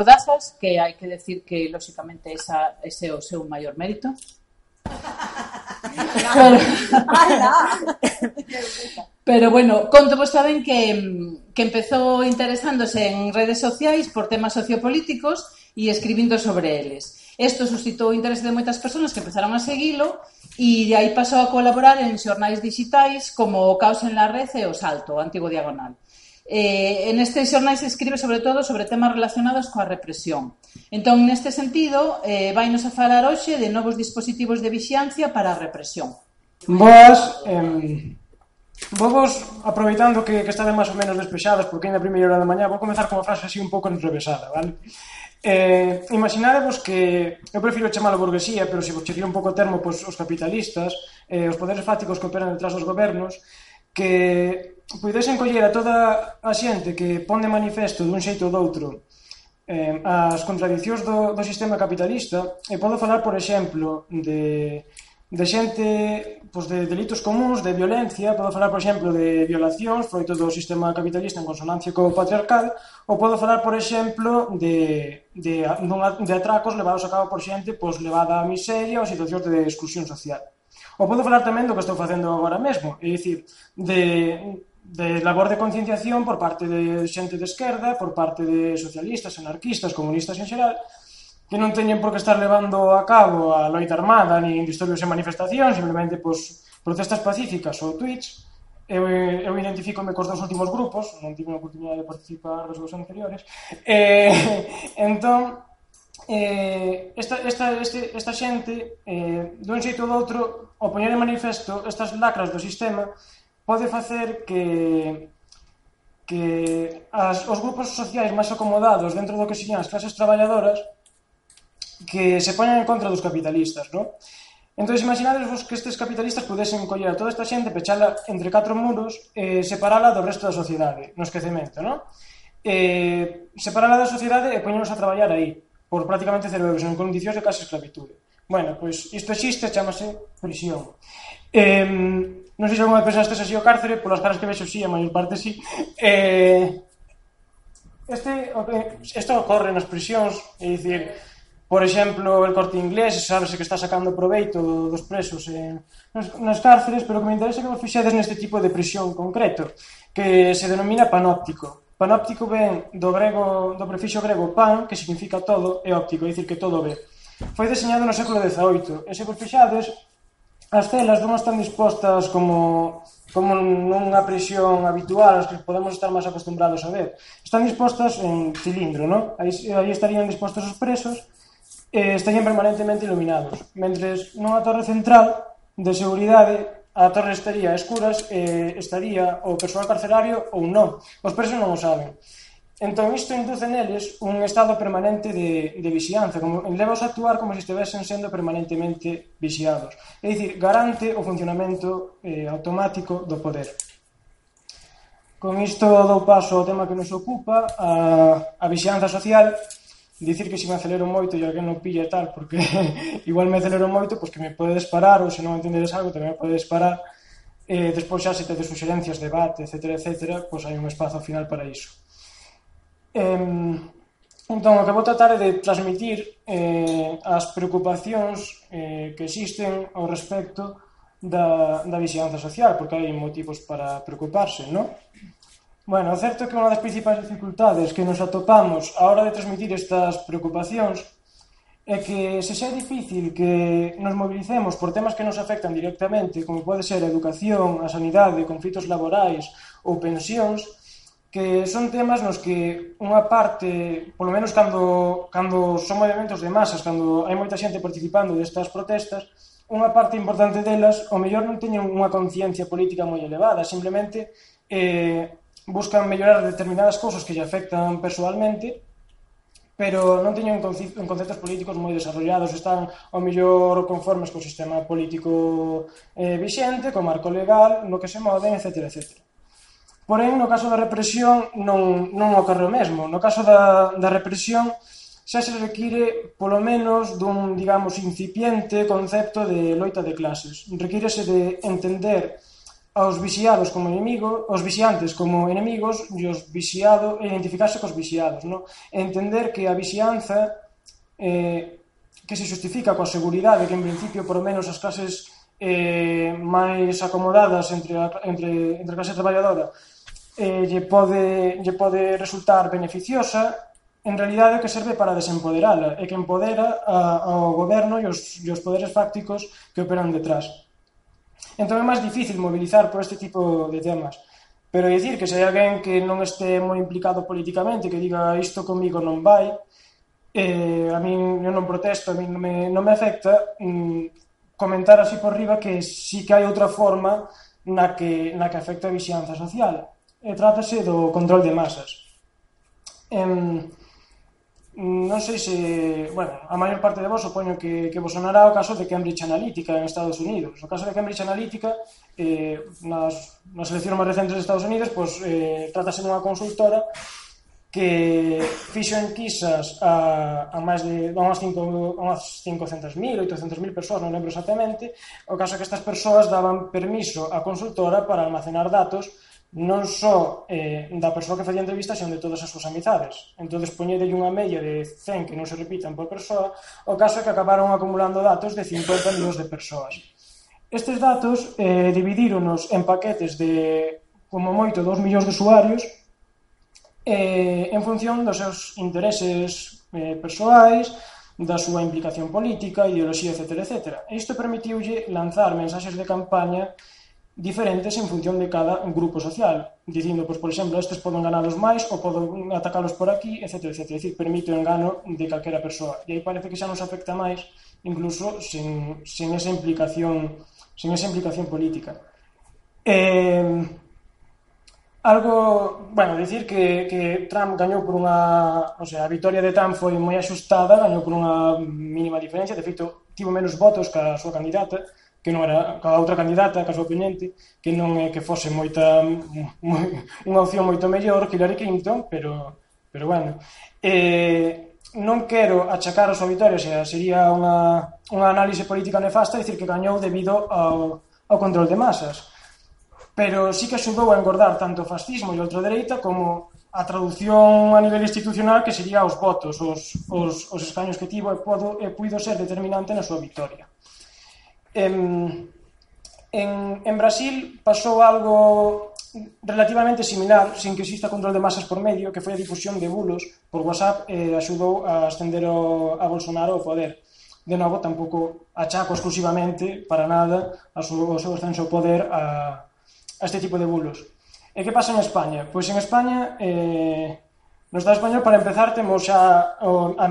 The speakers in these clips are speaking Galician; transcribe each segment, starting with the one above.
Codazas, que hai que decir que, lóxicamente, esa, ese é o seu maior mérito. pero, bueno, conto vos saben que, que empezou interesándose en redes sociais por temas sociopolíticos e escribindo sobre eles. Isto suscitou o interese de moitas persoas que empezaron a seguilo e de aí pasou a colaborar en xornais digitais como o Caos en la Red e o Salto, o Antigo Diagonal. Eh, en este xornal se escribe sobre todo sobre temas relacionados coa represión. Entón, neste sentido, eh, vainos a falar hoxe de novos dispositivos de vixiancia para a represión. Boas, eh, vos aproveitando que, que estade máis ou menos despexados porque ainda a primeira hora da mañá, vou comezar con unha frase así un pouco enrevesada, vale? Eh, imaginadevos que eu prefiro chamalo burguesía, pero se vos chequei un pouco o termo pois, os capitalistas, eh, os poderes fáticos que operan detrás dos gobernos, que Pois puidesen coller a toda a xente que pon de manifesto dun xeito ou doutro eh, as contradiccións do, do sistema capitalista e podo falar, por exemplo, de, de xente pois, de delitos comuns, de violencia, podo falar, por exemplo, de violacións froito do sistema capitalista en consonancia co patriarcal, ou podo falar, por exemplo, de, de, de atracos levados a cabo por xente pois, levada á miseria ou situacións de exclusión social. Ou podo falar tamén do que estou facendo agora mesmo, é dicir, de, de labor de concienciación por parte de xente de esquerda, por parte de socialistas, anarquistas, comunistas en xeral, que non teñen por que estar levando a cabo a loita armada, nin disturbios e manifestacións, simplemente pois, protestas pacíficas ou tweets. Eu, eu identifico-me cos dos últimos grupos, non tive a oportunidade de participar dos dos anteriores. Eh, entón, eh, esta, esta, este, esta xente, eh, dun xeito ou do outro, ao poñer en manifesto estas lacras do sistema, pode facer que que as, os grupos sociais máis acomodados dentro do que serían as clases traballadoras que se poñan en contra dos capitalistas, non? Entón, imaginadesvos que estes capitalistas pudesen coller a toda esta xente, pechala entre catro muros e eh, separala do resto da sociedade, no esquecemento, non? Eh, separala da sociedade e poñenos a traballar aí, por prácticamente cero euros, en condicións de case esclavitude. Bueno, pois isto existe, chamase prisión. Eh, non sei se alguna vez pensaste así o cárcere, polas caras que vexo sí, a maior parte sí. Eh, este, isto ocorre nas prisións, é dicir, por exemplo, el corte inglés, sabes que está sacando proveito dos presos eh, nos, nos cárceres, pero que me interesa que vos fixedes neste tipo de prisión concreto, que se denomina panóptico. Panóptico ven do, grego, do prefixo grego pan, que significa todo, e óptico, é dicir, que todo ve. Foi deseñado no século XVIII, e se vos fixades, as celas non están dispostas como como nunha prisión habitual as que podemos estar máis acostumbrados a ver. Están dispostas en cilindro, non? Aí, aí estarían dispostos os presos e eh, estarían permanentemente iluminados. Mentres nunha torre central de seguridade a torre estaría a escuras e eh, estaría o persoal carcerario ou non. Os presos non o saben. Entón isto induce neles un estado permanente de, de vixianza, como levaos a actuar como se estivesen sendo permanentemente vixiados. É dicir, garante o funcionamento eh, automático do poder. Con isto dou paso ao tema que nos ocupa, a, a vixianza social, dicir que se me acelero moito e alguén non pilla e tal, porque igual me acelero moito, pois que me podedes parar, ou se non entendedes algo, tamén me podedes parar, eh, despois xa se tedes suxerencias, debate, etc, etc, pois hai un espazo final para iso. Eh, entón, o que vou tratar é de transmitir eh, as preocupacións eh, que existen ao respecto da, da vixianza social, porque hai motivos para preocuparse, non? Bueno, o certo é que unha das principais dificultades que nos atopamos a hora de transmitir estas preocupacións é que se xa é difícil que nos mobilicemos por temas que nos afectan directamente, como pode ser a educación, a sanidade, conflitos laborais ou pensións, que son temas nos que unha parte, polo menos cando, cando son movimentos de masas, cando hai moita xente participando destas protestas, unha parte importante delas, o mellor non teñen unha conciencia política moi elevada, simplemente eh, buscan mellorar determinadas cousas que lle afectan personalmente, pero non teñen conceptos, conceptos políticos moi desarrollados, están ao mellor conformes co sistema político eh, vixente, co marco legal, no que se moden, etc. etcétera. etcétera. Porén, no caso da represión non, non ocorre o mesmo. No caso da, da represión xa se require polo menos dun, digamos, incipiente concepto de loita de clases. Requírese de entender aos vixiados como inimigo, os vixiantes como enemigos e os vixiado, e identificarse cos vixiados, no? entender que a vixianza eh, que se justifica coa seguridade que en principio por menos as clases eh, máis acomodadas entre a, entre, entre a clase traballadora eh, lle, pode, lle pode resultar beneficiosa, en realidade que serve para desempoderala e que empodera a, ao goberno e os, e os poderes fácticos que operan detrás. Entón é máis difícil mobilizar por este tipo de temas. Pero dicir que se hai alguén que non este moi implicado políticamente, que diga isto comigo non vai, eh, a min eu non protesto, a min non me, non me afecta, mm, comentar así por riba que sí que hai outra forma na que, na que afecta a vixianza social e trátase do control de masas. Em, non sei se, bueno, a maior parte de vos supoño que, que vos sonará o caso de Cambridge Analytica en Estados Unidos. O caso de Cambridge Analytica eh, nas, nas eleccións máis recentes de Estados Unidos pois, eh, trátase dunha consultora que fixo enquisas a, a máis de a unhas 500.000, 800.000 persoas, non lembro exactamente, o caso é que estas persoas daban permiso á consultora para almacenar datos non só eh, da persoa que facía a entrevista, senón de todas as súas amizades. Entón, poñedelle unha media de 100 que non se repitan por persoa, o caso é que acabaron acumulando datos de 50 millóns de persoas. Estes datos eh, dividíronos en paquetes de, como moito, 2 millóns de usuarios, eh, en función dos seus intereses eh, persoais, da súa implicación política, ideoloxía, etc. etc. E isto permitiulle lanzar mensaxes de campaña diferentes en función de cada grupo social, dicindo, pois, por exemplo, estes poden ganalos máis ou poden atacalos por aquí, etc, etc. É dicir, permite o engano de calquera persoa. E aí parece que xa nos afecta máis, incluso sen, sen esa implicación sen esa implicación política. Eh, algo, bueno, dicir que, que Trump gañou por unha, o sea, a vitoria de Trump foi moi axustada, gañou por unha mínima diferencia, de feito, tivo menos votos que a súa candidata, que non era cada outra candidata, que a súa oponente, que non é que fose moita moi, unha opción moito mellor que Hillary Clinton, pero pero bueno, eh, non quero achacar a súa vitoria, xa sería unha, unha análise política nefasta dicir que gañou debido ao, ao control de masas. Pero sí que axudou a engordar tanto o fascismo e a ultradereita como a traducción a nivel institucional que sería os votos, os, os, os escaños que tivo e, podo, e puido ser determinante na súa vitoria. En, en, en Brasil pasou algo relativamente similar, sin que exista control de masas por medio, que foi a difusión de bulos por WhatsApp eh, axudou a ascender o, a Bolsonaro ao poder. De novo, tampouco achaco exclusivamente para nada a su, o seu ascenso ao poder a, a este tipo de bulos. E que pasa en España? Pois en España eh, No Estado español, para empezar, temos a, a,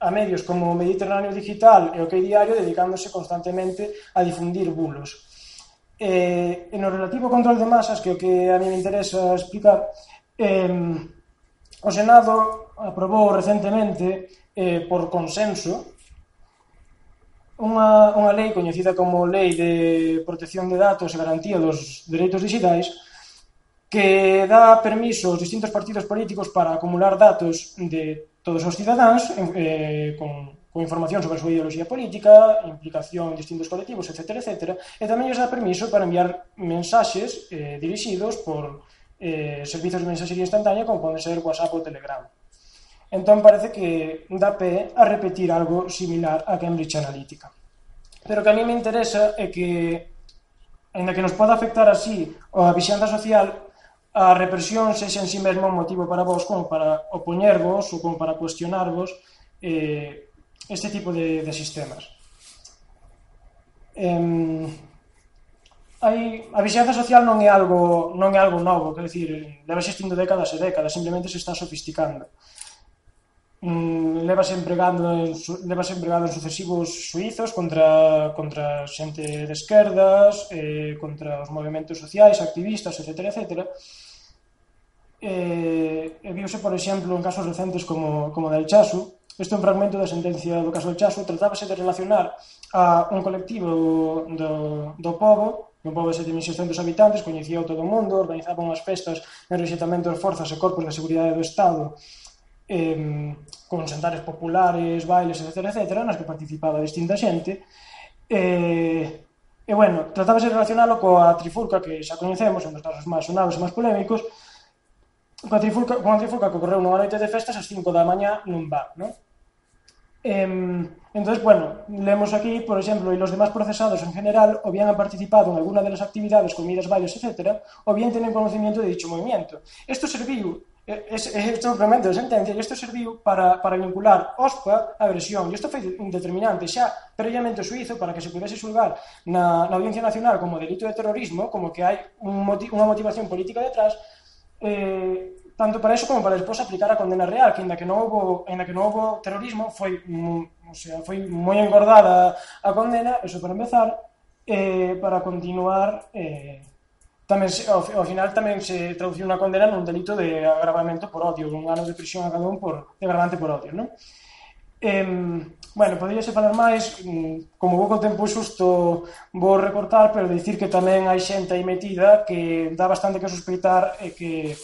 a medios como o Mediterráneo Digital e o que Diario dedicándose constantemente a difundir bulos. Eh, en o relativo control de masas, que o que a mí me interesa explicar, eh, o Senado aprobou recentemente eh, por consenso unha, unha lei coñecida como Lei de Protección de Datos e Garantía dos Dereitos Digitais que dá permiso aos distintos partidos políticos para acumular datos de todos os cidadáns eh, con, con información sobre a súa ideoloxía política, implicación en distintos colectivos, etc. etc. E tamén lles dá permiso para enviar mensaxes eh, dirixidos por eh, servizos de mensaxería instantánea como poden ser WhatsApp ou Telegram. Entón parece que dá pé a repetir algo similar a Cambridge Analytica. Pero que a mí me interesa é que, ainda que nos poda afectar así a vixenda social, a represión sexa en sí mesmo un motivo para vos como para opoñervos ou como para cuestionarvos eh, este tipo de, de sistemas. Eh, hai, a vixenza social non é algo non é algo novo, quer dizer, leva existindo décadas e décadas, simplemente se está sofisticando. Mm, levase empregando en, levase empregado en sucesivos suizos contra contra xente de esquerdas, eh, contra os movimentos sociais, activistas, etc, etc eh, e viuse, por exemplo, en casos recentes como, como del Chasu, Este é un fragmento da sentencia do caso del Chasu, Tratábase de relacionar a un colectivo do, do povo, un povo de 7.600 habitantes, coñecía todo o mundo, organizaba unhas festas en rexetamento das forzas e corpos de seguridade do Estado, eh, con sentares populares, bailes, etc., etc., nas que participaba distinta xente, eh, E, bueno, tratábase de relacionalo coa trifurca que xa coñecemos, un dos casos máis sonados e máis polémicos, Coa trifulca, coa trifulca que ocorreu nunha noite de festas ás 5 da mañá nun bar, non? Eh, entonces, bueno, leemos aquí, por exemplo, y los demás procesados en general o bien han participado en alguna de las actividades, comidas, bailes, etc., o bien tienen conocimiento de dicho movimiento. Esto serviu, es, é es, de sentencia, e isto serviu para, para vincular OSPA a versión, e isto foi determinante xa previamente suizo para que se pudese xulgar na, na Audiencia Nacional como delito de terrorismo, como que hai un moti, unha motivación política detrás, eh, tanto para eso como para despois aplicar a condena real, que ainda que non houbo, ainda que non houbo terrorismo, foi, mm, o sea, foi moi engordada a condena, eso para empezar, eh, para continuar eh, tamén se, ao, ao final tamén se traduciu unha condena nun delito de agravamento por odio, un ano de prisión a cada un por de agravante por odio, non? Eh, bueno, poderíase falar máis, mm, como vou co tempo xusto vou recortar, pero dicir que tamén hai xente aí metida que dá bastante que sospeitar e que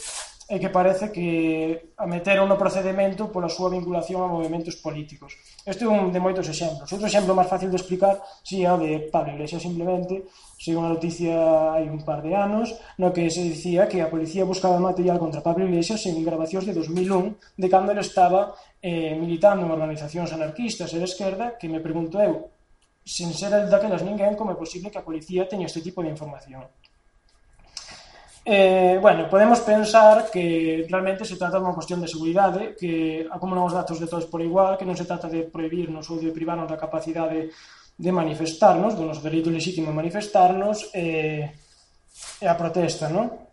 e que parece que a meteron no procedimento pola súa vinculación a movimentos políticos. Este é un de moitos exemplos. Outro exemplo máis fácil de explicar si é o de Pablo Iglesias simplemente, si unha noticia hai un par de anos, no que se dicía que a policía buscaba material contra Pablo Iglesias en grabacións de 2001, de cando ele estaba eh, militando en organizacións anarquistas e de esquerda que me pregunto eu, sen ser el daquelas ninguén, como é posible que a policía teña este tipo de información. Eh, bueno, podemos pensar que realmente se trata de unha cuestión de seguridade, que acumulan os datos de todos por igual, que non se trata de prohibirnos ou de privarnos da capacidade de manifestarnos, do noso dereito legítimo de manifestarnos, eh, e a protesta, non?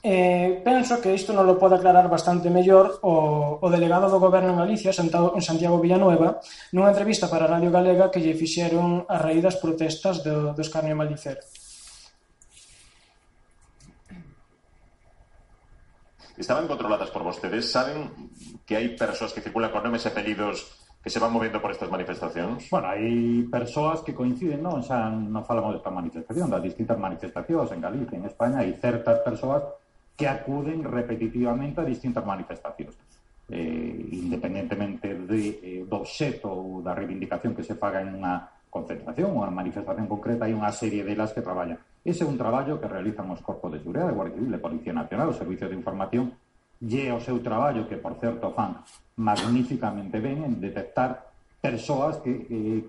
Eh, penso que isto non lo pode aclarar bastante mellor o, o delegado do goberno en Galicia, sentado en Santiago Villanueva, nunha entrevista para a Radio Galega que lle fixeron a raíz das protestas do, do escarnio malicero. Estaban controladas por vostedes, saben que hai persoas que circulan con nomes e apelidos que se van movendo por estas manifestacións? Bueno, hai persoas que coinciden, non? Xa non falamos desta manifestación, das distintas manifestacións en Galicia, en España, hai certas persoas que acuden repetitivamente a distintas manifestacións. Eh, independentemente de, eh, do obxeto ou da reivindicación que se faga en unha concentración ou unha manifestación concreta, hai unha serie delas que traballan. Ese é un traballo que realizan os corpos de seguridade, Guardia Civil, Policía Nacional, o Servicio de Información, lle o seu traballo, que, por certo, fan magníficamente ben en detectar persoas que eh,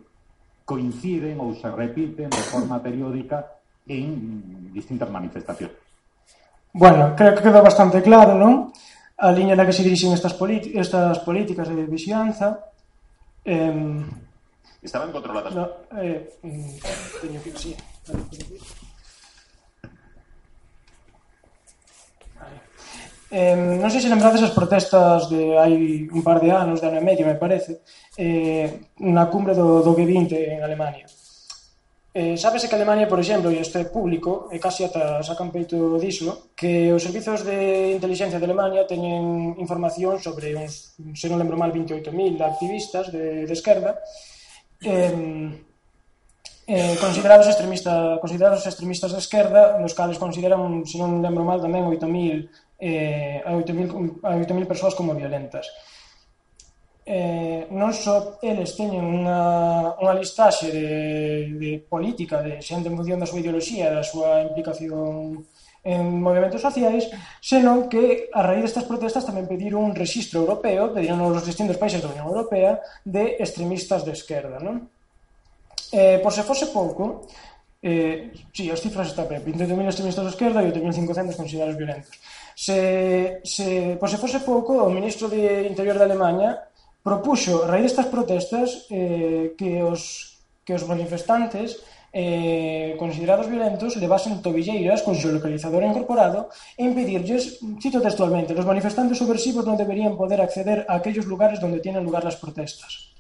coinciden ou se repiten de forma periódica en distintas manifestacións. Bueno, creo que quedou bastante claro, non? A liña na que se dirixen estas, estas políticas de vixianza. Eh, Estaban controladas. No, eh, eh teño que... Sí. Eh, non sei se lembrades as protestas de hai un par de anos, de ano e medio, me parece, eh, na cumbre do, do G20 en Alemania. Eh, sábese que Alemania, por exemplo, e este público, e casi ata sacan peito diso, que os servizos de inteligencia de Alemania teñen información sobre uns, se non lembro mal, 28.000 activistas de, de esquerda, eh, eh, considerados extremista, considerados extremistas de esquerda, nos cales consideran, se non lembro mal, tamén 8.000 eh, a 8.000 persoas como violentas eh, non só eles teñen unha, unha listaxe de, de política, de xente en función da súa ideoloxía, da súa implicación en movimentos sociais, senón que a raíz destas protestas tamén pediron un registro europeo, pediron os distintos países da Unión Europea de extremistas de esquerda. Non? Eh, por se fose pouco, eh, si, sí, as cifras está ben, 22.000 extremistas de esquerda e 8.500 considerados violentos. Se, se, por se fose pouco, o ministro de Interior de Alemanha Propuxo, a raíz destas protestas, eh, que os que os manifestantes eh, considerados violentos levasen tobilleiras con seu localizador incorporado e impedirlles, cito textualmente, los manifestantes subversivos non deberían poder acceder a aquellos lugares donde tienen lugar las protestas.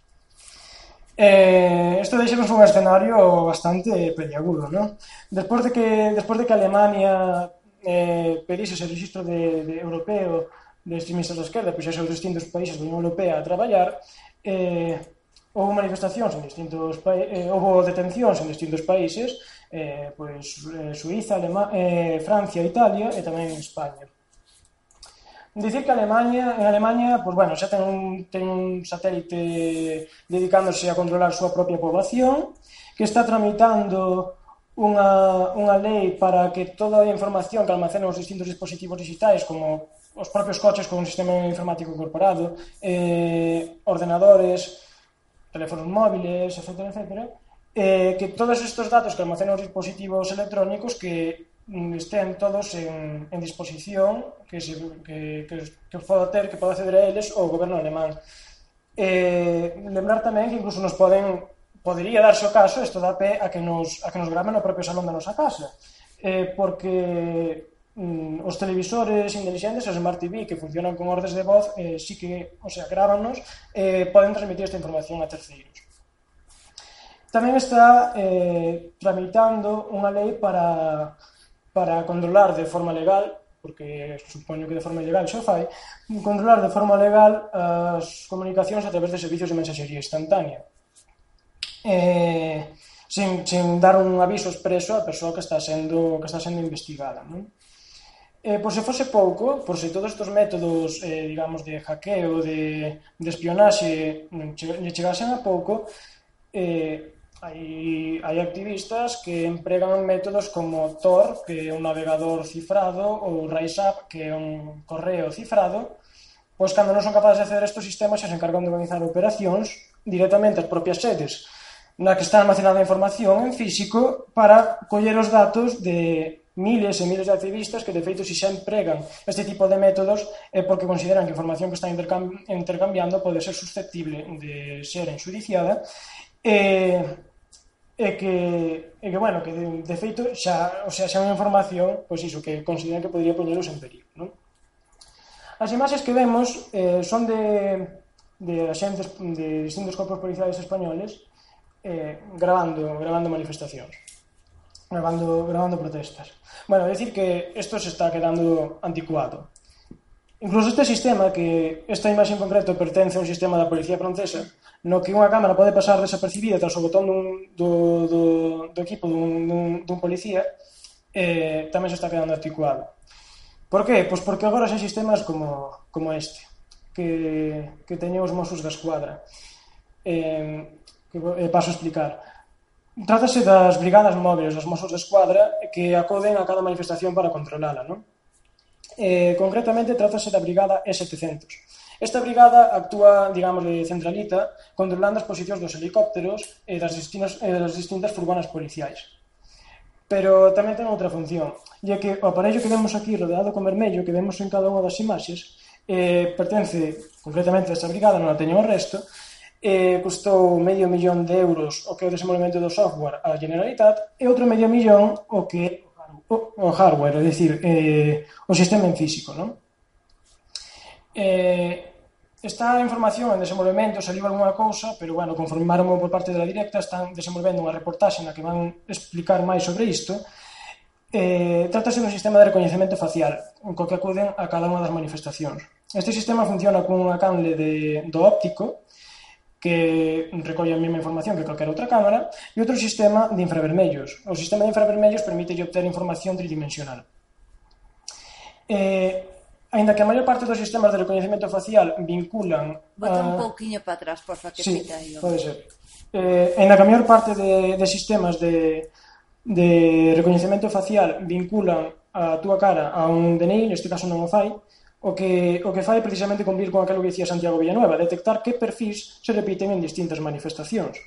Eh, esto deixanos un escenario bastante peliagudo, ¿no? Despois de que, despois de que Alemania eh, pedise ese registro de, de europeo de extremistas da esquerda pois aos distintos países da Unión Europea a traballar eh, houve manifestacións en distintos eh, houve detencións en distintos países eh, pois, eh, Suiza, Alema eh, Francia, Italia e tamén España. Dicir que Alemania, en Alemania pois bueno, xa ten un, ten un satélite dedicándose a controlar a súa propia población, que está tramitando unha, unha lei para que toda a información que almacenan os distintos dispositivos digitais, como os propios coches con un sistema informático incorporado, eh, ordenadores, teléfonos móviles, etcétera, etcétera, eh, que todos estos datos que almacenan os dispositivos electrónicos que mm, estén todos en, en disposición que, se, que, que, que poda ter, que poda acceder a eles o goberno alemán. Eh, lembrar tamén que incluso nos poden podería darse o caso, isto da pé a que nos, a que nos graben no propio salón da nosa casa eh, porque mm, os televisores intelixentes, os Smart TV que funcionan con ordes de voz, eh, sí que, o sea, grábanos, eh, poden transmitir esta información a terceiros. Tamén está eh, tramitando unha lei para, para controlar de forma legal porque supoño que de forma legal xa fai, controlar de forma legal as comunicacións a través de servicios de mensaxería instantánea. Eh, sin, sin dar un aviso expreso á persoa que está sendo que está sendo investigada, non? Eh, por se fose pouco, por se todos estes métodos, eh, digamos, de hackeo, de, de espionaxe, mm, lle chegasen a pouco, eh, hai, hai activistas que empregan métodos como Tor, que é un navegador cifrado, ou RiseUp, que é un correo cifrado, pois cando non son capaces de acceder a estes sistemas xa se encargan de organizar operacións directamente as propias sedes na que está almacenada a información en físico para coller os datos de, miles e miles de activistas que de feito si xa empregan este tipo de métodos é porque consideran que a información que están intercambi intercambiando pode ser susceptible de ser enxudiciada e, e que, e que bueno, que de, de feito xa, o sea, xa unha información pois iso, que consideran que podría poñeros en perigo non? as imaxes que vemos eh, son de, de axentes de distintos corpos policiais españoles eh, grabando, grabando manifestacións grabando, grabando protestas. Bueno, decir que isto se está quedando anticuado. Incluso este sistema, que esta imaxe en concreto pertence a un sistema da policía francesa, no que unha cámara pode pasar desapercibida tras o botón dun, do, do, do equipo dun, dun, dun policía, eh, tamén se está quedando anticuado. Por que? Pois porque agora xa sistemas como, como este, que, que teñen os Mossos da Escuadra. Eh, que eh, paso a explicar. Trátase das brigadas móviles, dos mozos de escuadra, que acoden a cada manifestación para controlala, non? Eh, concretamente, trátase da brigada E700. Esta brigada actúa, digamos, de centralita, controlando as posicións dos helicópteros e das, destinos, e das distintas furgonas policiais. Pero tamén ten outra función, ya que o aparello que vemos aquí rodeado con vermello, que vemos en cada unha das imaxes, eh, pertence concretamente a esta brigada, non a teño o resto, eh, custou medio millón de euros o que é o desenvolvemento do software á Generalitat e outro medio millón o que o, o hardware, é dicir, eh, o sistema en físico, non? Eh, está a información en desenvolvemento, saliu algunha cousa, pero bueno, conformaron por parte da directa, están desenvolvendo unha reportaxe na que van explicar máis sobre isto. Eh, trátase dun sistema de recoñecemento facial, co que acuden a cada unha das manifestacións. Este sistema funciona cunha canle de, do óptico, que recolle a mesma información que calquera outra cámara, e outro sistema de infravermellos. O sistema de infravermellos permite obter información tridimensional. Eh, Ainda que a maior parte dos sistemas de reconhecimento facial vinculan... Bota un pouquinho para atrás, porfa, que sí, aí. pode ser. Eh, ainda que a maior parte de, de sistemas de, de reconhecimento facial vinculan a túa cara a un DNI, neste caso non o fai, o que, o que fai precisamente cumplir con aquilo que dicía Santiago Villanueva, detectar que perfis se repiten en distintas manifestacións.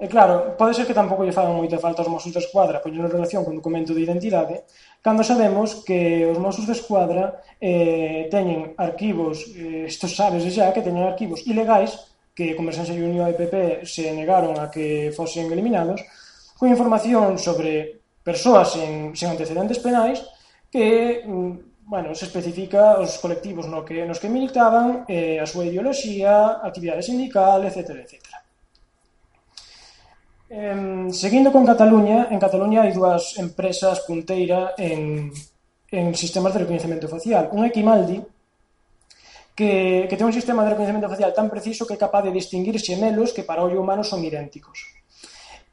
E claro, pode ser que tampouco lle fagan moita falta aos Mossos de Escuadra poñer en relación con documento de identidade, cando sabemos que os Mossos de Escuadra eh, teñen arquivos, eh, isto sabes xa, que teñen arquivos ilegais que Converxencia e Unión e PP se negaron a que fosen eliminados, con información sobre persoas sen, sen antecedentes penais que mm, bueno, se especifica os colectivos no que, nos que militaban, eh, a súa ideoloxía, actividade sindical, etc. etc. Eh, seguindo con Cataluña, en Cataluña hai dúas empresas punteira en, en sistemas de reconhecimento facial. Un é Kimaldi, que, que ten un sistema de reconhecimento facial tan preciso que é capaz de distinguir xemelos que para ollo humano son idénticos.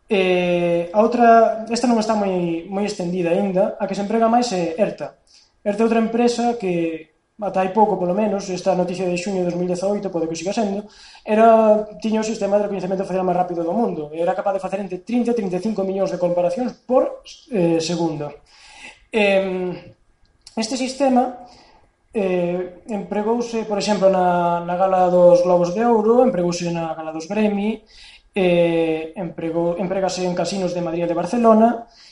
Eh, a outra, esta non está moi, moi estendida aínda, a que se emprega máis é ERTA, Esta outra empresa que ata hai pouco polo menos, esta noticia de xuño de 2018, pode que siga sendo, era, tiña o sistema de reconhecimento facial máis rápido do mundo, era capaz de facer entre 30 e 35 millóns de comparacións por eh, segundo. Eh, este sistema eh, empregouse, por exemplo, na, na gala dos Globos de Ouro, empregouse na gala dos Grammy, eh, empregou, empregase en casinos de Madrid e de Barcelona, e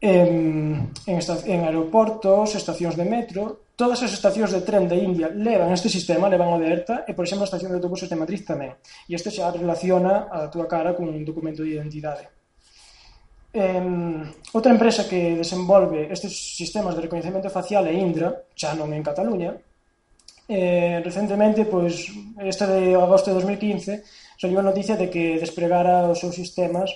en, en, esta, en aeroportos, estacións de metro, todas as estacións de tren de India levan este sistema, levan o de ERTA, e, por exemplo, a estación de autobuses de Madrid tamén. E este xa relaciona a túa cara con un documento de identidade. Eh, outra empresa que desenvolve estes sistemas de reconhecimento facial é Indra, xa non en Cataluña. Eh, recentemente, pois, este de agosto de 2015, saliu a noticia de que despregara os seus sistemas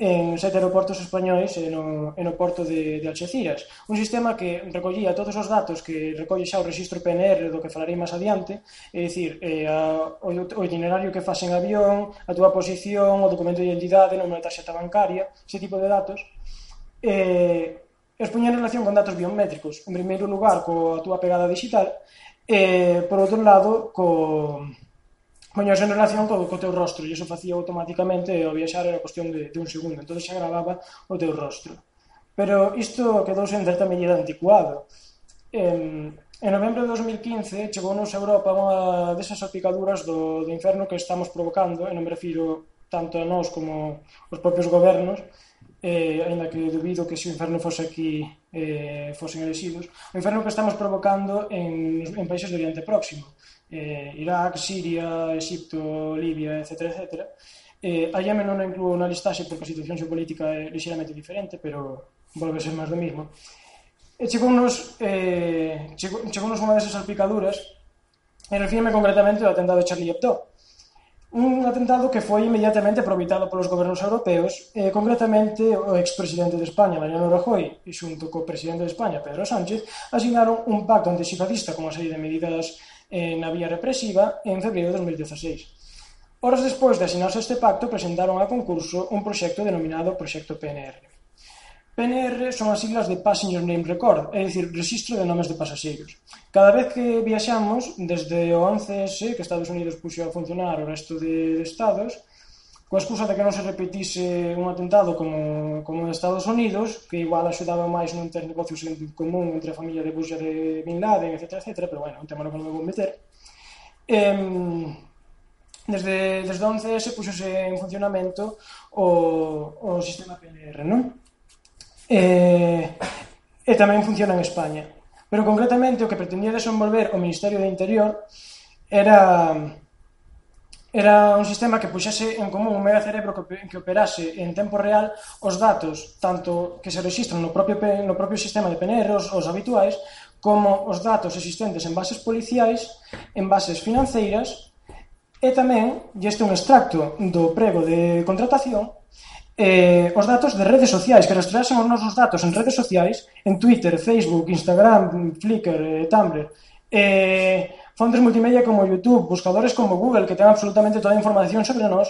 en sete aeroportos españois e no, e no porto de, de Algeciras. Un sistema que recollía todos os datos que recolle xa o registro PNR do que falarei máis adiante, é dicir, eh, a, o, o itinerario que faz en avión, a túa posición, o documento de identidade, o número da tarxeta bancaria, ese tipo de datos, eh, os poña en relación con datos biométricos, en primeiro lugar, coa túa pegada digital, e, eh, por outro lado, co, poñas en relación co, co teu rostro e iso facía automáticamente e ao viaxar era cuestión de, de un segundo entón xa gravaba o teu rostro pero isto quedouse en certa medida anticuado en, en novembro de 2015 chegounos a Europa unha desas salpicaduras do, do inferno que estamos provocando e non me refiro tanto a nós como os propios gobernos eh, ainda que dubido que se o inferno fose aquí eh, fosen elegidos, o inferno que estamos provocando en, en países do Oriente Próximo eh, Irak, Siria, Egipto, Libia, etc. etc. Eh, a Yemen non incluo na listaxe porque a situación xeopolítica é ligeramente diferente, pero volve a ser máis do mismo. E chegounos, eh, chegou, eh, chegounos unha desas salpicaduras e refirme concretamente ao atentado de Charlie Hebdo. Un atentado que foi inmediatamente aproveitado polos gobernos europeos, eh, concretamente o expresidente de España, Mariano Rajoy, e xunto co presidente de España, Pedro Sánchez, asignaron un pacto antifascista con unha serie de medidas eh, na vía represiva en febreiro de 2016. Horas despois de asinarse este pacto, presentaron a concurso un proxecto denominado Proxecto PNR. PNR son as siglas de Passenger Name Record, é dicir, registro de nomes de pasaxeiros. Cada vez que viaxamos, desde o 11S, que Estados Unidos puxo a funcionar o resto de estados, coa excusa de que non se repetise un atentado como, como en Estados Unidos, que igual axudaba máis non ter negocios en común entre a familia de Bush e de Bin Laden, etc, etc, pero bueno, un tema no que non me vou meter. Eh, desde, desde 11 se puxose en funcionamento o, o sistema PNR, non? E, e tamén funciona en España. Pero concretamente o que pretendía desenvolver o Ministerio de Interior era Era un sistema que puxase en común un megacerebro que operase en tempo real os datos, tanto que se registran no propio, no propio sistema de PNR, os, os habituais, como os datos existentes en bases policiais, en bases financeiras, e tamén, e este é un extracto do prego de contratación, eh, os datos de redes sociais, que rastreasen os nosos datos en redes sociais, en Twitter, Facebook, Instagram, Flickr, eh, Tumblr, eh, fontes multimedia como YouTube, buscadores como Google, que ten absolutamente toda a información sobre nós,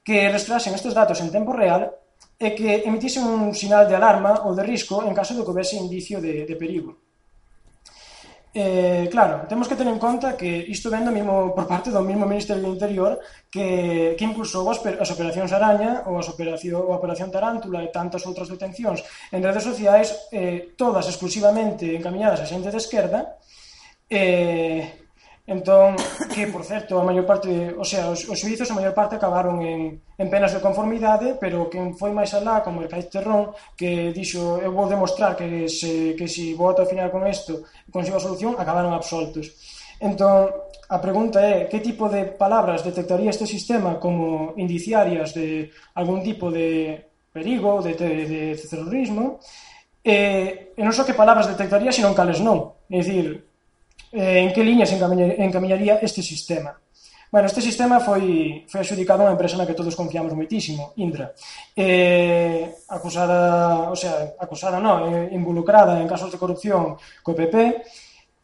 que rastreasen estes datos en tempo real e que emitisen un sinal de alarma ou de risco en caso de que houvese indicio de, de perigo. Eh, claro, temos que ter en conta que isto vendo mismo por parte do mismo Ministerio do Interior que, que impulsou as, as operacións Araña ou as operación, ou a operación Tarántula e tantas outras detencións en redes sociais eh, todas exclusivamente encaminhadas a xente de esquerda eh, Entón, que, por certo, a maior parte, o sea, os, os suizos a maior parte acabaron en, en penas de conformidade, pero quen foi máis alá, como Arcaiz Terrón, que dixo, eu vou demostrar que se, que se voto ao final con isto, consigo a solución, acabaron absoltos. Entón, a pregunta é que tipo de palabras detectaría este sistema como indiciarias de algún tipo de perigo, de, de, de terrorismo, e, e non só que palabras detectaría, sino cales non. É dicir, eh, en que liñas encamiñaría este sistema. Bueno, este sistema foi, foi adjudicado a unha empresa na que todos confiamos moitísimo, Indra. Eh, acusada, o sea, acusada non, eh, involucrada en casos de corrupción co PP,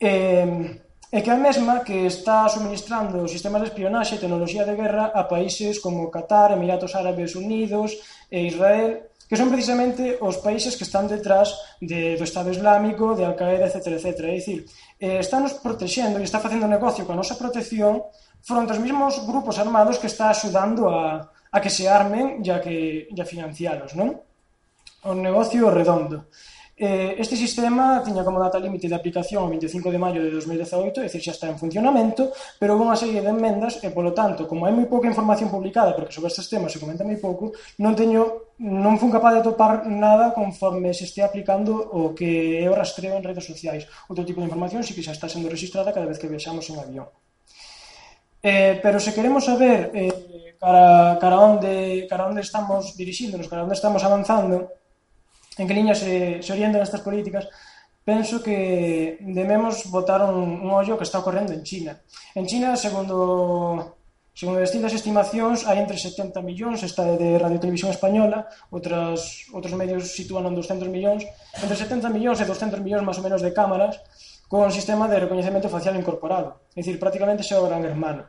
eh, e que é a mesma que está suministrando sistemas de espionaxe e tecnoloxía de guerra a países como Qatar, Emiratos Árabes Unidos e Israel que son precisamente os países que están detrás de, do Estado Islámico, de Al-Qaeda, etc. etc. É dicir, eh, estános protexendo e está facendo negocio coa nosa protección fronte aos mesmos grupos armados que está axudando a, a que se armen e a, que, e a financialos, non? O negocio redondo. Eh, este sistema tiña como data límite de aplicación o 25 de maio de 2018, é dicir, xa está en funcionamento, pero houve unha serie de enmendas e, polo tanto, como hai moi pouca información publicada, porque sobre estes temas se comenta moi pouco, non teño non fun capaz de topar nada conforme se este aplicando o que é o rastreo en redes sociais. Outro tipo de información sí que xa está sendo registrada cada vez que viaxamos en avión. Eh, pero se queremos saber eh, cara, cara, onde, cara onde estamos dirixíndonos, cara onde estamos avanzando, en que liña se, eh, se orientan estas políticas, penso que debemos botar un, un ollo que está ocorrendo en China. En China, segundo Segundo distintas estimacións, hai entre 70 millóns, esta é de Radio Televisión Española, outras, outros medios sitúan en 200 millóns, entre 70 millóns e 200 millóns máis ou menos de cámaras con sistema de recoñecemento facial incorporado, é dicir, prácticamente xa o gran hermano.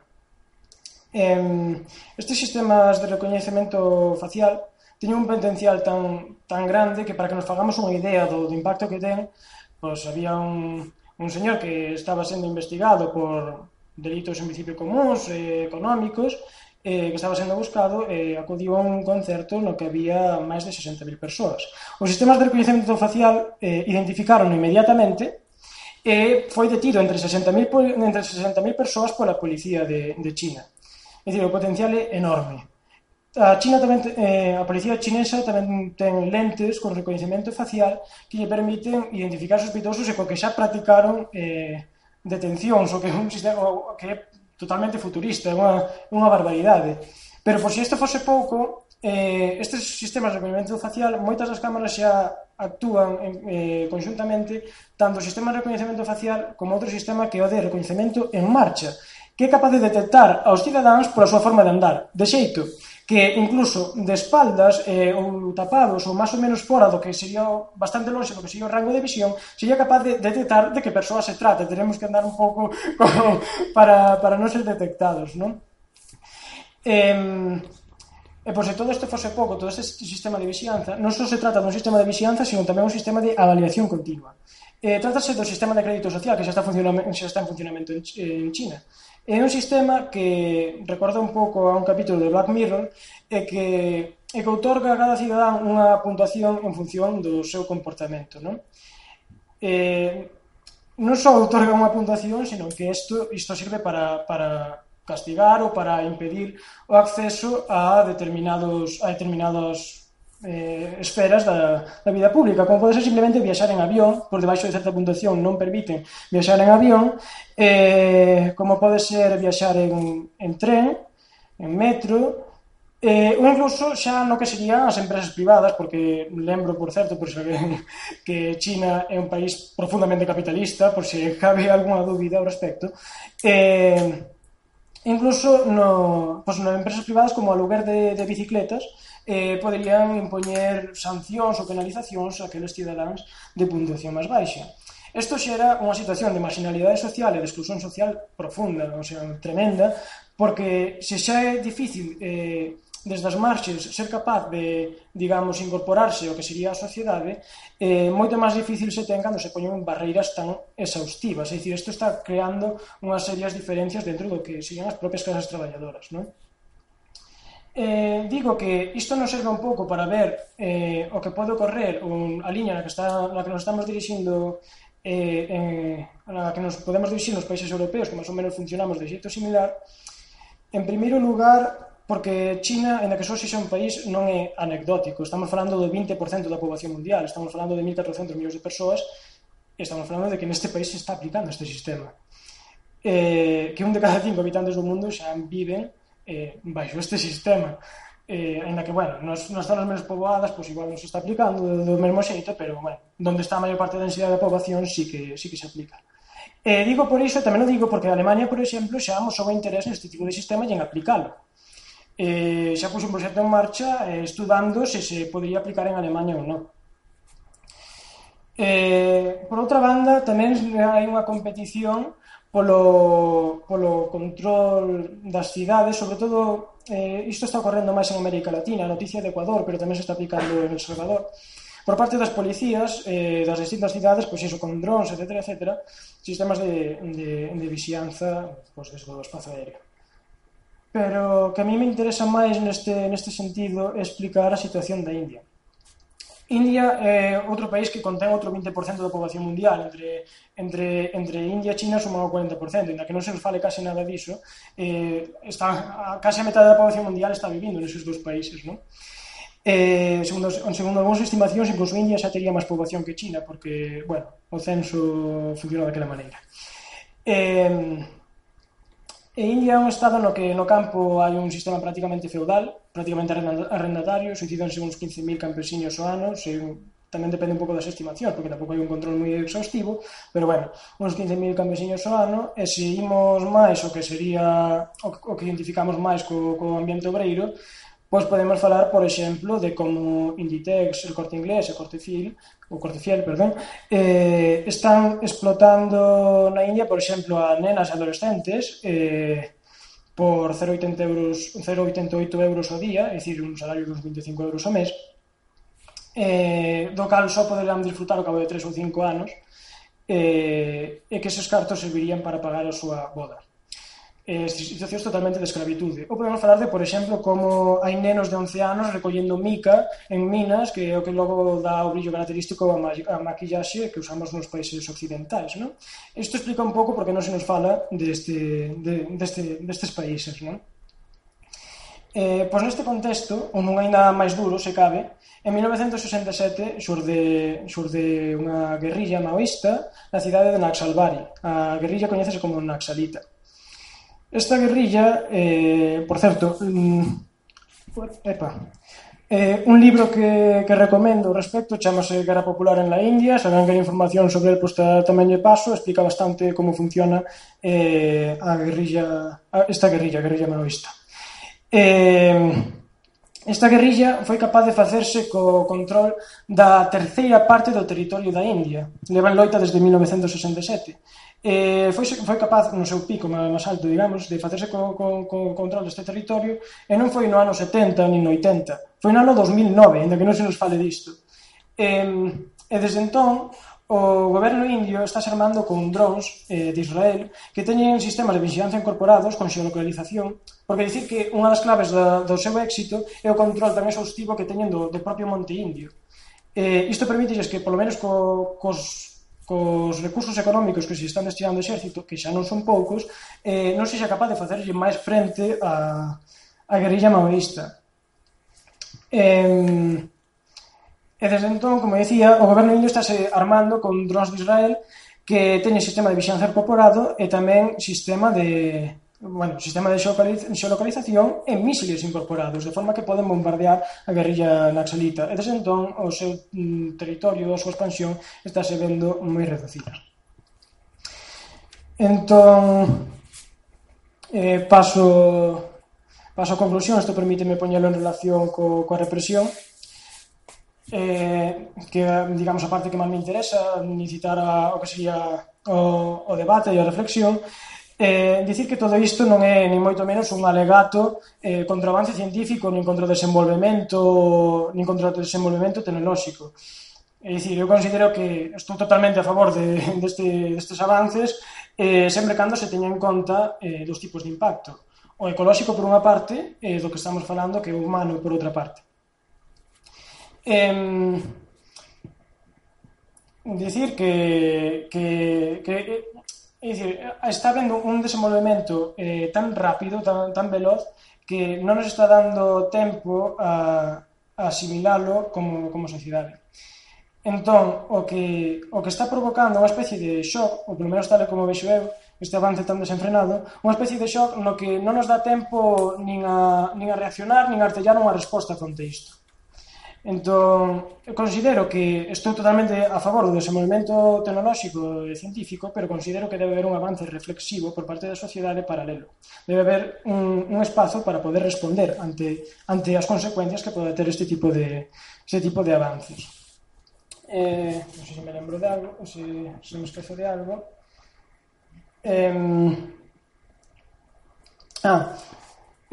Estes sistemas de recoñecemento facial tiña un potencial tan, tan grande que para que nos fagamos unha idea do, do impacto que ten, pois había un, un señor que estaba sendo investigado por delitos en principio comuns, eh, económicos, eh, que estaba sendo buscado eh, acudiu a un concerto no que había máis de 60.000 persoas. Os sistemas de reconhecimento facial eh, identificaron inmediatamente e foi detido entre 60.000 entre 60.000 persoas pola policía de, de China. É dicir, o potencial é enorme. A China tamén eh, a policía chinesa tamén ten lentes con reconhecimento facial que lle permiten identificar sospeitosos e co que xa practicaron eh, detencións, o que é un sistema que é totalmente futurista, é unha, unha barbaridade. Pero por si isto fose pouco, eh, estes sistemas de reconhecimento facial, moitas das cámaras xa actúan en, eh, conjuntamente tanto o sistema de reconhecimento facial como outro sistema que é o de reconhecimento en marcha, que é capaz de detectar aos cidadáns pola súa forma de andar. De xeito, que incluso de espaldas eh, ou tapados ou máis ou menos fora do que sería bastante longe do que sería o rango de visión sería capaz de detectar de que persoa se trata teremos que andar un pouco como para, para non ser detectados non? Eh, E pois se todo isto fose pouco, todo este sistema de vixianza, non só se trata dun sistema de vixianza, sino tamén un sistema de avaliación continua. Eh, trátase do sistema de crédito social que xa está, funcionamento, xa está en funcionamento en, en China. É un sistema que recorda un pouco a un capítulo de Black Mirror e que, e que outorga a cada cidadán unha puntuación en función do seu comportamento. Non, eh, non só outorga unha puntuación, senón que isto, isto sirve para, para castigar ou para impedir o acceso a determinados, a determinados eh, esferas da, da vida pública, como pode ser simplemente viaxar en avión, por debaixo de certa puntuación non permiten viaxar en avión, eh, como pode ser viaxar en, en tren, en metro, eh, ou incluso xa no que serían as empresas privadas, porque lembro, por certo, por saber que China é un país profundamente capitalista, por se cabe algunha dúbida ao respecto, eh, incluso no, pues, no empresas privadas como aluguer de, de bicicletas, eh, poderían impoñer sancións ou penalizacións a aqueles cidadáns de puntuación máis baixa. Isto xera unha situación de marginalidade social e de exclusión social profunda, ou sea, tremenda, porque se xa é difícil eh, desde as marxes ser capaz de, digamos, incorporarse ao que sería a sociedade, eh, moito máis difícil se ten cando se poñen barreiras tan exhaustivas. É dicir, isto está creando unhas serias diferencias dentro do que serían as propias clases traballadoras. Non? Eh, digo que isto nos serve un pouco para ver eh, o que pode ocorrer un, a liña na que, está, na que nos estamos dirixindo eh, eh, na que nos podemos dirixir nos países europeos que máis ou menos funcionamos de xeito similar en primeiro lugar porque China, en a que só xa un país non é anecdótico, estamos falando do 20% da poboación mundial, estamos falando de 1.400 millóns de persoas estamos falando de que neste país se está aplicando este sistema. Eh, que un de cada cinco habitantes do mundo xa viven eh, baixo este sistema eh, en la que, bueno, nos, nas zonas menos poboadas pois pues, igual non se está aplicando do, do mesmo xeito, pero, bueno, donde está a maior parte da densidade da poboación sí que, sí que se aplica. Eh, digo por iso, tamén o digo porque a Alemania, por exemplo, xa amosou interés neste tipo de sistema e en aplicalo. Eh, xa puso un proxecto en marcha eh, estudando se se podría aplicar en Alemania ou non. Eh, por outra banda, tamén hai unha competición polo, polo control das cidades, sobre todo eh, isto está ocorrendo máis en América Latina, a noticia de Ecuador, pero tamén se está aplicando en El Salvador. Por parte das policías eh, das distintas cidades, pois iso, con drones, etc, etc, sistemas de, de, de vixianza pois, desde o espazo aéreo. Pero que a mí me interesa máis neste, neste sentido explicar a situación da India. India eh, é outro país que contén outro 20% da poboación mundial, entre, entre, entre India e China suman o 40%, inda que non se nos fale case nada diso, eh, está, a, case a metade da poboación mundial está vivindo neses dos países, non? Eh, segundo, segundo algúns estimacións, incluso India xa tería máis poboación que China, porque, bueno, o censo funciona daquela maneira. Eh, E India é un estado no que no campo hai un sistema prácticamente feudal, prácticamente arrendatario, suicidanse uns 15.000 campesiños ao ano, se tamén depende un pouco das estimacións, porque tampouco hai un control moi exhaustivo, pero bueno, uns 15.000 campesiños ao ano, e se imos máis o que sería o, o que identificamos máis co, co ambiente obreiro, Pois podemos falar, por exemplo, de como Inditex, el Corte Inglés e Corte Fiel, o Corte Fiel, perdón, eh, están explotando na India, por exemplo, a nenas e adolescentes eh, por 0,80 euros, 0,88 euros ao día, é dicir, un salario de uns 25 euros ao mes, eh, do cal só poderán disfrutar ao cabo de 3 ou 5 anos, eh, e que eses cartos servirían para pagar a súa boda eh, situacións totalmente de esclavitude. Ou podemos falar de, por exemplo, como hai nenos de 11 anos recollendo mica en minas, que é o que logo dá o brillo característico a, ma a maquillaxe que usamos nos países occidentais. Non? Isto explica un pouco porque non se nos fala deste, de, deste, destes países. Non? Eh, pois neste contexto, ou non hai nada máis duro, se cabe, en 1967 xurde, xurde unha guerrilla maoísta na cidade de Naxalbari. A guerrilla coñecese como Naxalita Esta guerrilla, eh, por certo, mm, epa, eh, un libro que, que recomendo ao respecto chamase Guerra Popular en la India, se alguén información sobre el, pues, tamén lle paso, explica bastante como funciona eh, a guerrilla, esta guerrilla, a guerrilla maoísta. Eh, Esta guerrilla foi capaz de facerse co control da terceira parte do territorio da India. Levan loita desde 1967 eh, foi, foi capaz no seu pico máis alto, digamos, de facerse co, co, co control deste territorio e non foi no ano 70 nin no 80 foi no ano 2009, ainda que non se nos fale disto eh, e desde entón o goberno indio está armando con drones eh, de Israel que teñen sistemas de vigilancia incorporados con xeolocalización, porque dicir que unha das claves da, do seu éxito é o control tan exhaustivo que teñen do, do propio monte indio. Eh, isto permite que, polo menos co, cos cos recursos económicos que se están destinando ao exército, que xa non son poucos, eh, non se xa capaz de facerlle máis frente a, a guerrilla maoísta. Eh, e desde entón, como dicía, o goberno indio estáse armando con drones de Israel que teñen sistema de vixianza incorporado e tamén sistema de, bueno, sistema de xeolocalización en mísiles incorporados, de forma que poden bombardear a guerrilla naxalita. E desde entón, o seu mm, territorio, a súa expansión, está se vendo moi reducida. Entón, eh, paso, paso a conclusión, isto permíteme poñelo en relación co, coa represión, eh, que digamos a parte que máis me interesa ni citar a, o que sería o, o debate e a reflexión Eh, dicir que todo isto non é ni moito menos un alegato eh, contra o avance científico nin contra o desenvolvemento nin contra o desenvolvemento tecnolóxico. É dicir, eu considero que estou totalmente a favor de, deste, destes avances eh, sempre cando se teña en conta eh, dos tipos de impacto. O ecolóxico por unha parte e eh, do que estamos falando que é o humano por outra parte. Eh, dicir que, que, que É dicir, está vendo un desenvolvemento eh, tan rápido, tan, tan veloz, que non nos está dando tempo a, a asimilalo como, como sociedade. Entón, o que, o que está provocando unha especie de shock, ou pelo menos tal como vexo eu, este avance tan desenfrenado, unha especie de shock no que non nos dá tempo nin a, nin a reaccionar, nin a artellar unha resposta contra isto. Entón, eu considero que estou totalmente a favor do desenvolvemento tecnolóxico e científico, pero considero que debe haber un avance reflexivo por parte da sociedade paralelo. Debe haber un, un espazo para poder responder ante, ante as consecuencias que pode ter este tipo de, este tipo de avances. Eh, non sei se me lembro de algo, se, se me esquezo de algo. Eh, ah,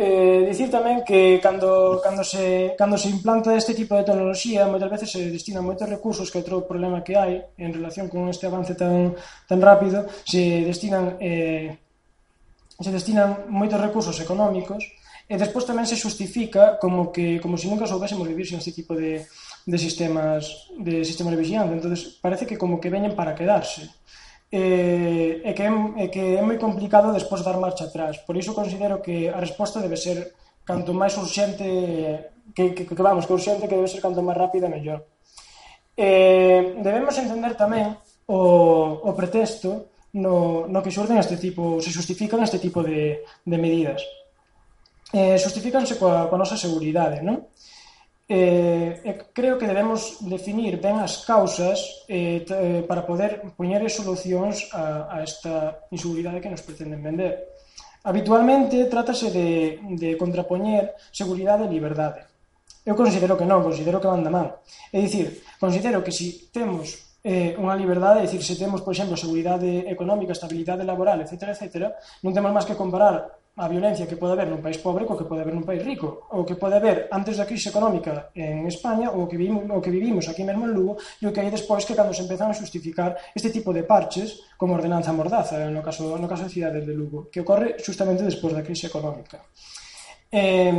Eh, dicir tamén que cando, cando, se, cando se implanta este tipo de tecnoloxía moitas veces se destinan moitos recursos que outro problema que hai en relación con este avance tan, tan rápido se destinan eh, se destinan moitos recursos económicos e despois tamén se justifica como que como se nunca soubésemos vivir sin este tipo de, de sistemas de sistemas de vigilancia entonces parece que como que veñen para quedarse eh, e que é, e que é moi complicado despois dar marcha atrás. Por iso considero que a resposta debe ser canto máis urxente que, que, que vamos, que urxente que debe ser canto máis rápida mellor. Eh, debemos entender tamén o, o pretexto no, no que xurden este tipo, se justifican este tipo de, de medidas. Eh, justifícanse coa, coa nosa seguridade, non? eh, eh, creo que debemos definir ben as causas eh, eh, para poder poñer solucións a, a esta inseguridade que nos pretenden vender. Habitualmente trátase de, de contrapoñer seguridade e liberdade. Eu considero que non, considero que van da man. É dicir, considero que se si temos eh, unha liberdade, é dicir, se temos, por exemplo, seguridade económica, estabilidade laboral, etc., etc., non temos máis que comparar a violencia que pode haber nun país pobre co que pode haber nun país rico, o que pode haber antes da crise económica en España, o que vivimos, o que vivimos aquí mesmo en Lugo, e o que hai despois que cando se empezan a justificar este tipo de parches como ordenanza mordaza, eh, no caso, no caso de cidades de Lugo, que ocorre justamente despois da crise económica. Eh,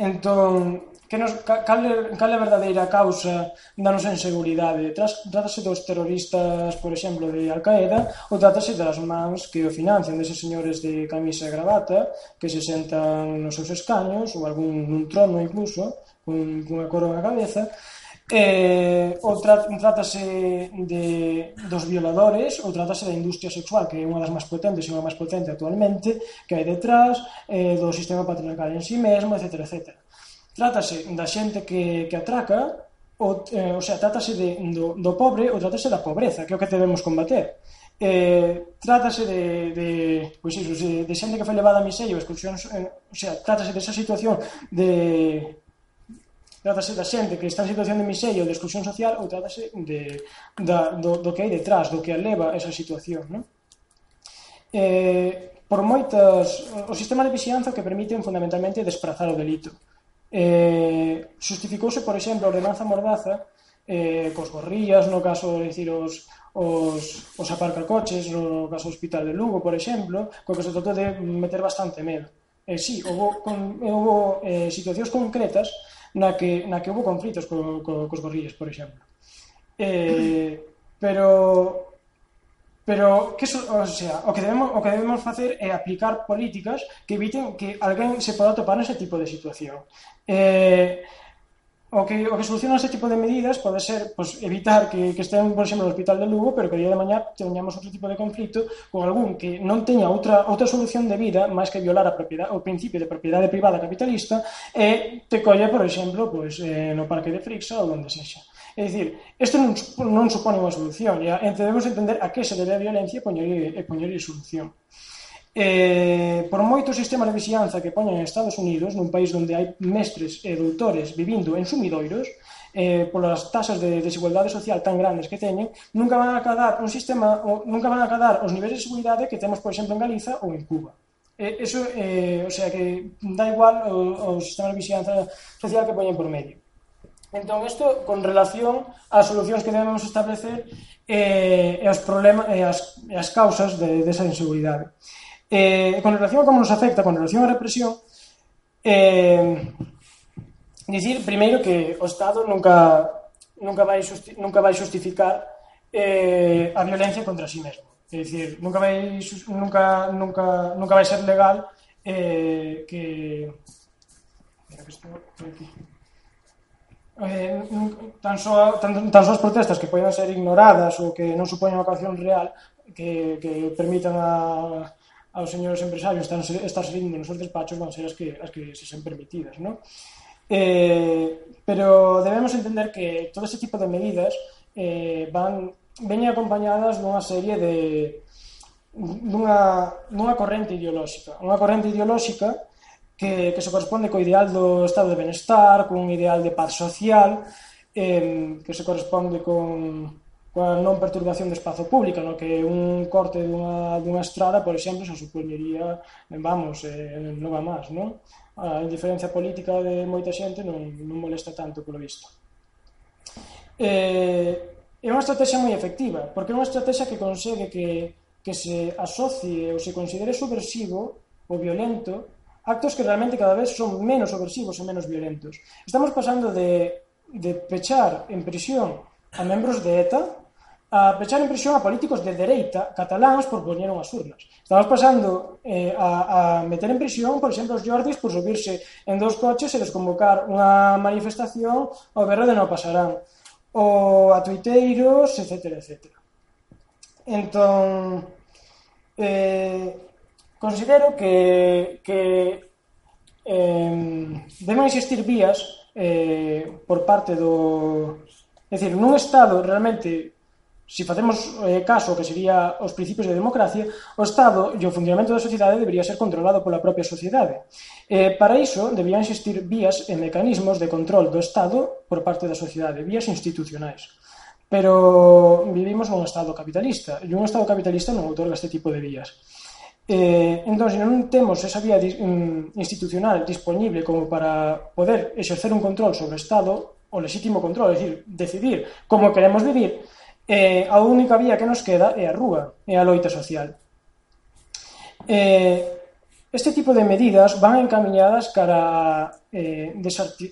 entón, que nos, cal, é, cal é a verdadeira causa da nosa inseguridade? Trátase dos terroristas, por exemplo, de Al-Qaeda ou trátase das mans que o financian deses señores de camisa e gravata que se sentan nos seus escaños ou algún nun trono incluso con unha coroa na cabeza Eh, ou tra trátase de, dos violadores ou trátase da industria sexual que é unha das máis potentes e unha máis potente actualmente que hai detrás eh, do sistema patriarcal en sí mesmo, etc. etcétera. Trátase da xente que, que atraca, o, eh, o sea, trátase de, do, do pobre ou trátase da pobreza, que é o que debemos combater. Eh, trátase de, de, pois iso, de, de xente que foi levada a miseria, excursións, eh, o sea, trátase desa situación de trátase da xente que está en situación de miseria ou de exclusión social ou trátase de, da, do, do que hai detrás, do que leva esa situación. Non? Eh, por moitas... O sistema de vixianza que permiten fundamentalmente desprazar o delito eh, justificouse, por exemplo, a ordenanza mordaza eh, cos gorrillas, no caso de dicir os, os, os aparcacoches, no caso do Hospital de Lugo, por exemplo, co que se tratou de meter bastante medo. Eh, sí, houve, con, houve eh, situacións concretas na que, na que houve conflitos co, co, cos gorrillas, por exemplo. Eh, pero Pero que so, o sea, o que debemos o que debemos facer é aplicar políticas que eviten que alguén se poda topar nese tipo de situación. Eh, o que o que soluciona ese tipo de medidas pode ser pues, evitar que, que estén, por exemplo, no hospital de Lugo, pero que o día de mañá teñamos outro tipo de conflito con algún que non teña outra outra solución de vida máis que violar a propiedade o principio de propiedade privada capitalista e te colle, por exemplo, pues, eh, no parque de Frixa ou onde sexa. É dicir, isto non, non supone unha solución, e ente debemos entender a que se debe a violencia e poñerlle, e eh, poñerlle solución. Eh, por moito sistema de vixianza que poñen en Estados Unidos, nun país onde hai mestres e doutores vivindo en sumidoiros, eh, polas tasas de desigualdade social tan grandes que teñen, nunca van a acadar un sistema, ou nunca van a acadar os niveis de seguridade que temos, por exemplo, en Galiza ou en Cuba. Eh, eso, eh, o sea, que dá igual o, o sistema de vixianza social que poñen por medio. Entón, isto con relación ás solucións que debemos establecer eh, e os problemas e as, e as causas de, desa de inseguridade. Eh, con relación a como nos afecta, con relación á represión, eh, dicir primeiro que o Estado nunca nunca vai justi nunca vai justificar eh, a violencia contra si sí mesmo. É dicir, nunca vai nunca nunca nunca vai ser legal eh, que Espera que estou aquí eh, tan, só, tan, tan só as protestas que poden ser ignoradas ou que non supoñen unha ocasión real que, que permitan a, aos señores empresarios estar, estar salindo nos seus despachos van ser as que, as que se sen permitidas, non? Eh, pero debemos entender que todo ese tipo de medidas eh, van veñen acompañadas dunha serie de dunha, dunha corrente ideolóxica. Unha corrente ideolóxica que, que se corresponde co ideal do estado de benestar, cun ideal de paz social, eh, que se corresponde con coa non perturbación do espazo público, no que un corte dunha, dunha estrada, por exemplo, se supoñería, vamos, eh, non va máis, non? A indiferencia política de moita xente non, non molesta tanto, polo visto. Eh, é unha estrategia moi efectiva, porque é unha estrategia que consegue que, que se asocie ou se considere subversivo ou violento actos que realmente cada vez son menos opresivos e menos violentos. Estamos pasando de, de pechar en prisión a membros de ETA a pechar en prisión a políticos de dereita cataláns por poñer unhas urnas. Estamos pasando eh, a, a meter en prisión, por exemplo, os Jordis por subirse en dous coches e desconvocar unha manifestación ao berro de non pasarán, ou a tuiteiros, etc. etc. Entón, eh, considero que, que eh, deben existir vías eh, por parte do... É dicir, nun Estado realmente se si facemos eh, caso que sería os principios de democracia, o Estado e o funcionamento da sociedade debería ser controlado pola propia sociedade. Eh, para iso, deberían existir vías e mecanismos de control do Estado por parte da sociedade, vías institucionais. Pero vivimos nun Estado capitalista, e un Estado capitalista non outorga este tipo de vías. Eh, entón, se non temos esa vía mm, institucional disponible como para poder exercer un control sobre o Estado, o legítimo control, é dicir, decidir como queremos vivir, eh, a única vía que nos queda é a rúa, é a loita social. Eh, Este tipo de medidas van encaminhadas cara eh,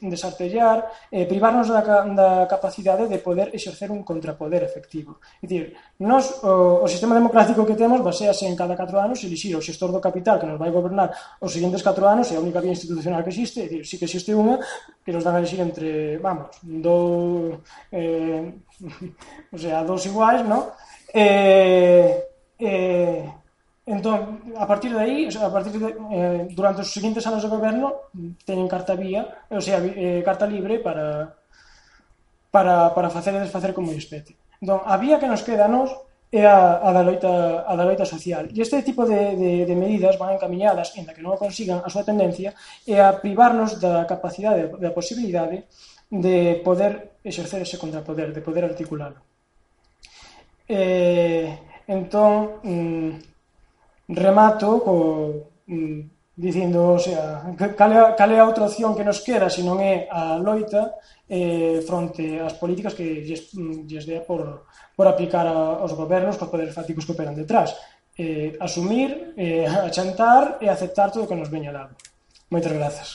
desartellar, eh, privarnos da, da capacidade de poder exercer un contrapoder efectivo. É dicir, nos, o, o sistema democrático que temos basease en cada 4 anos elixir o xestor do capital que nos vai gobernar os seguintes 4 anos, é a única vía institucional que existe, é dicir, sí que existe unha que nos dan a elixir entre, vamos, do, eh, o sea, dos iguais, non? Eh, eh, Entón, a partir de aí, a partir de, eh, durante os seguintes anos de goberno, teñen carta vía, eh, ou sea, eh, carta libre para, para, para facer e desfacer como espete. Entón, a vía que nos queda a nos é a, a, da loita, a da loita social. E este tipo de, de, de medidas van encaminhadas, en que non consigan a súa tendencia, é a privarnos da capacidade, da posibilidade de poder exercer ese contrapoder, de poder articulalo. Eh, entón, mm, remato co, mm, dicindo, o sea, cal, é, cal é a outra opción que nos queda se non é a loita eh, fronte ás políticas que lles, mm, lles dea por, por aplicar a, aos gobernos cos poderes fáticos que operan detrás. Eh, asumir, eh, achantar e aceptar todo o que nos veña dado. Moitas grazas.